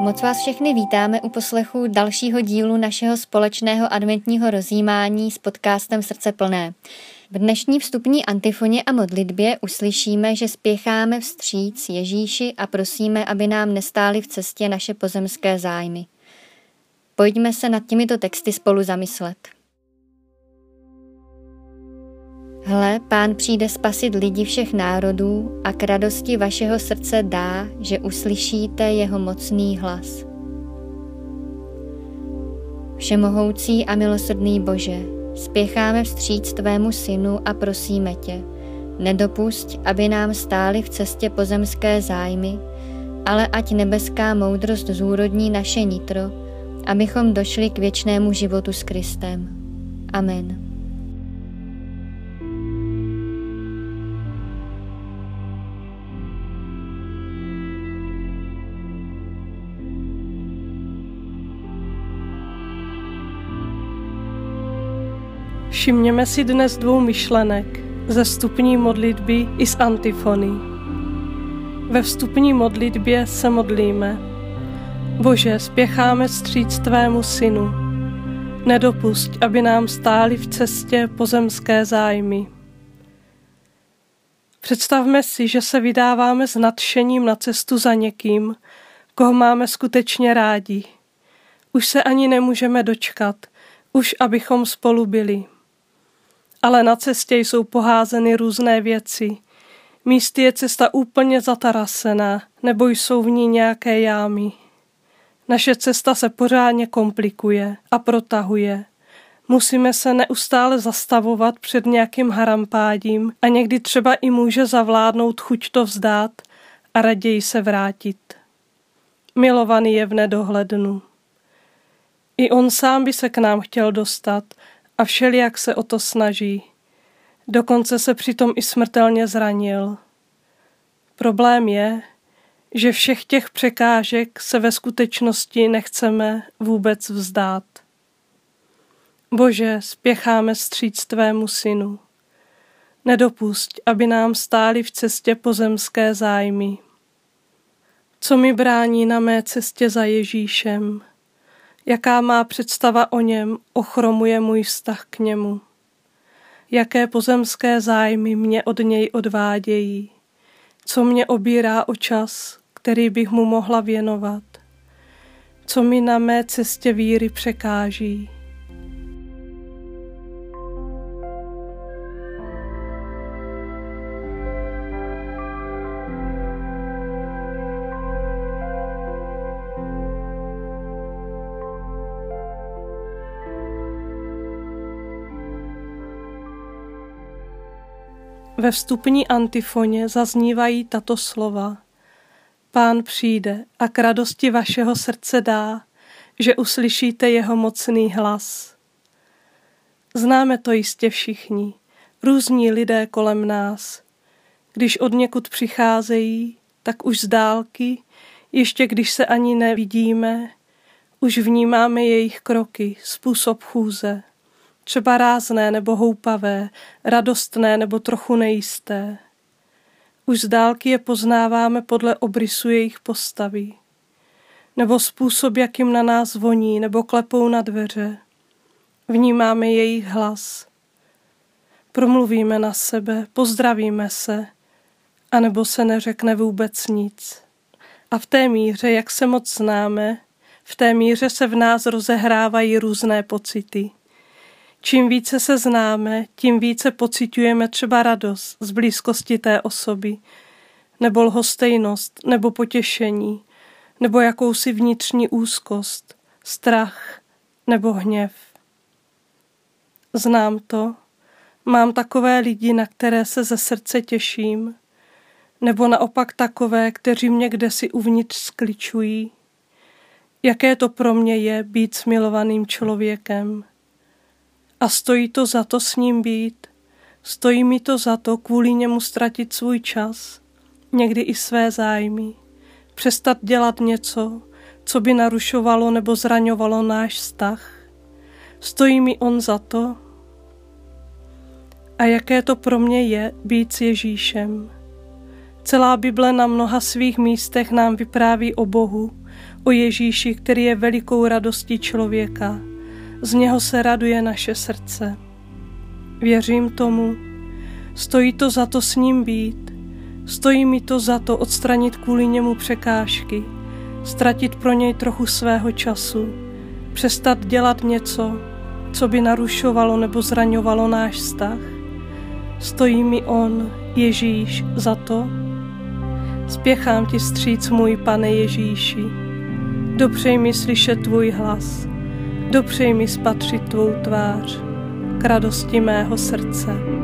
Moc vás všechny vítáme u poslechu dalšího dílu našeho společného adventního rozjímání s podcastem Srdce plné. V dnešní vstupní antifoně a modlitbě uslyšíme, že spěcháme vstříc Ježíši a prosíme, aby nám nestály v cestě naše pozemské zájmy. Pojďme se nad těmito texty spolu zamyslet. Hle, pán přijde spasit lidi všech národů a k radosti vašeho srdce dá, že uslyšíte jeho mocný hlas. Všemohoucí a milosrdný Bože, spěcháme vstříc Tvému synu a prosíme Tě, nedopusť, aby nám stály v cestě pozemské zájmy, ale ať nebeská moudrost zúrodní naše nitro, abychom došli k věčnému životu s Kristem. Amen. Všimněme si dnes dvou myšlenek ze vstupní modlitby i z antifony. Ve vstupní modlitbě se modlíme. Bože, spěcháme stříc Tvému synu. Nedopusť, aby nám stáli v cestě pozemské zájmy. Představme si, že se vydáváme s nadšením na cestu za někým, koho máme skutečně rádi. Už se ani nemůžeme dočkat, už abychom spolu byli ale na cestě jsou poházeny různé věci. Místy je cesta úplně zatarasená, nebo jsou v ní nějaké jámy. Naše cesta se pořádně komplikuje a protahuje. Musíme se neustále zastavovat před nějakým harampádím a někdy třeba i může zavládnout chuť to vzdát a raději se vrátit. Milovaný je v nedohlednu. I on sám by se k nám chtěl dostat – a všelijak se o to snaží. Dokonce se přitom i smrtelně zranil. Problém je, že všech těch překážek se ve skutečnosti nechceme vůbec vzdát. Bože, spěcháme stříc tvému synu. Nedopusť, aby nám stáli v cestě pozemské zájmy. Co mi brání na mé cestě za Ježíšem? Jaká má představa o něm ochromuje můj vztah k němu. Jaké pozemské zájmy mě od něj odvádějí. Co mě obírá o čas, který bych mu mohla věnovat. Co mi na mé cestě víry překáží. Ve vstupní antifoně zaznívají tato slova. Pán přijde a k radosti vašeho srdce dá, že uslyšíte jeho mocný hlas. Známe to jistě všichni, různí lidé kolem nás. Když od někud přicházejí, tak už z dálky, ještě když se ani nevidíme, už vnímáme jejich kroky, způsob chůze třeba rázné nebo houpavé, radostné nebo trochu nejisté. Už z dálky je poznáváme podle obrysu jejich postavy, nebo způsob, jakým na nás voní nebo klepou na dveře. Vnímáme jejich hlas. Promluvíme na sebe, pozdravíme se, anebo se neřekne vůbec nic. A v té míře, jak se moc známe, v té míře se v nás rozehrávají různé pocity. Čím více se známe, tím více pocitujeme třeba radost z blízkosti té osoby, nebo lhostejnost, nebo potěšení, nebo jakousi vnitřní úzkost, strach nebo hněv. Znám to, mám takové lidi, na které se ze srdce těším, nebo naopak takové, kteří mě kdesi uvnitř skličují. Jaké to pro mě je být smilovaným člověkem. A stojí to za to s ním být. Stojí mi to za to kvůli němu ztratit svůj čas, někdy i své zájmy. Přestat dělat něco, co by narušovalo nebo zraňovalo náš vztah. Stojí mi on za to? A jaké to pro mě je být s Ježíšem? Celá Bible na mnoha svých místech nám vypráví o Bohu, o Ježíši, který je velikou radostí člověka. Z něho se raduje naše srdce. Věřím tomu, stojí to za to s ním být, stojí mi to za to odstranit kvůli němu překážky, ztratit pro něj trochu svého času, přestat dělat něco, co by narušovalo nebo zraňovalo náš vztah. Stojí mi on, Ježíš, za to? Spěchám ti stříc, můj pane Ježíši. Dopřej mi slyšet tvůj hlas, dopřej mi spatřit tvou tvář, k radosti mého srdce.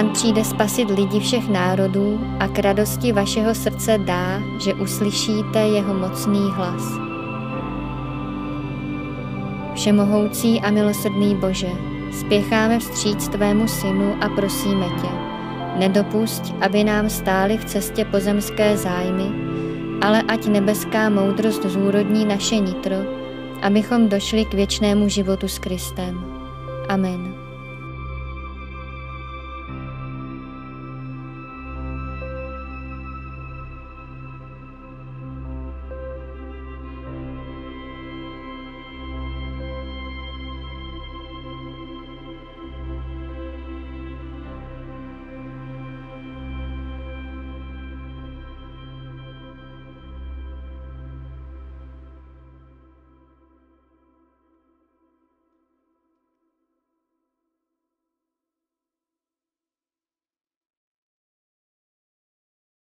Pán přijde spasit lidi všech národů a k radosti vašeho srdce dá, že uslyšíte jeho mocný hlas. Všemohoucí a milosrdný Bože, spěcháme vstříc Tvému synu a prosíme Tě, nedopusť, aby nám stály v cestě pozemské zájmy, ale ať nebeská moudrost zúrodní naše nitro, abychom došli k věčnému životu s Kristem. Amen.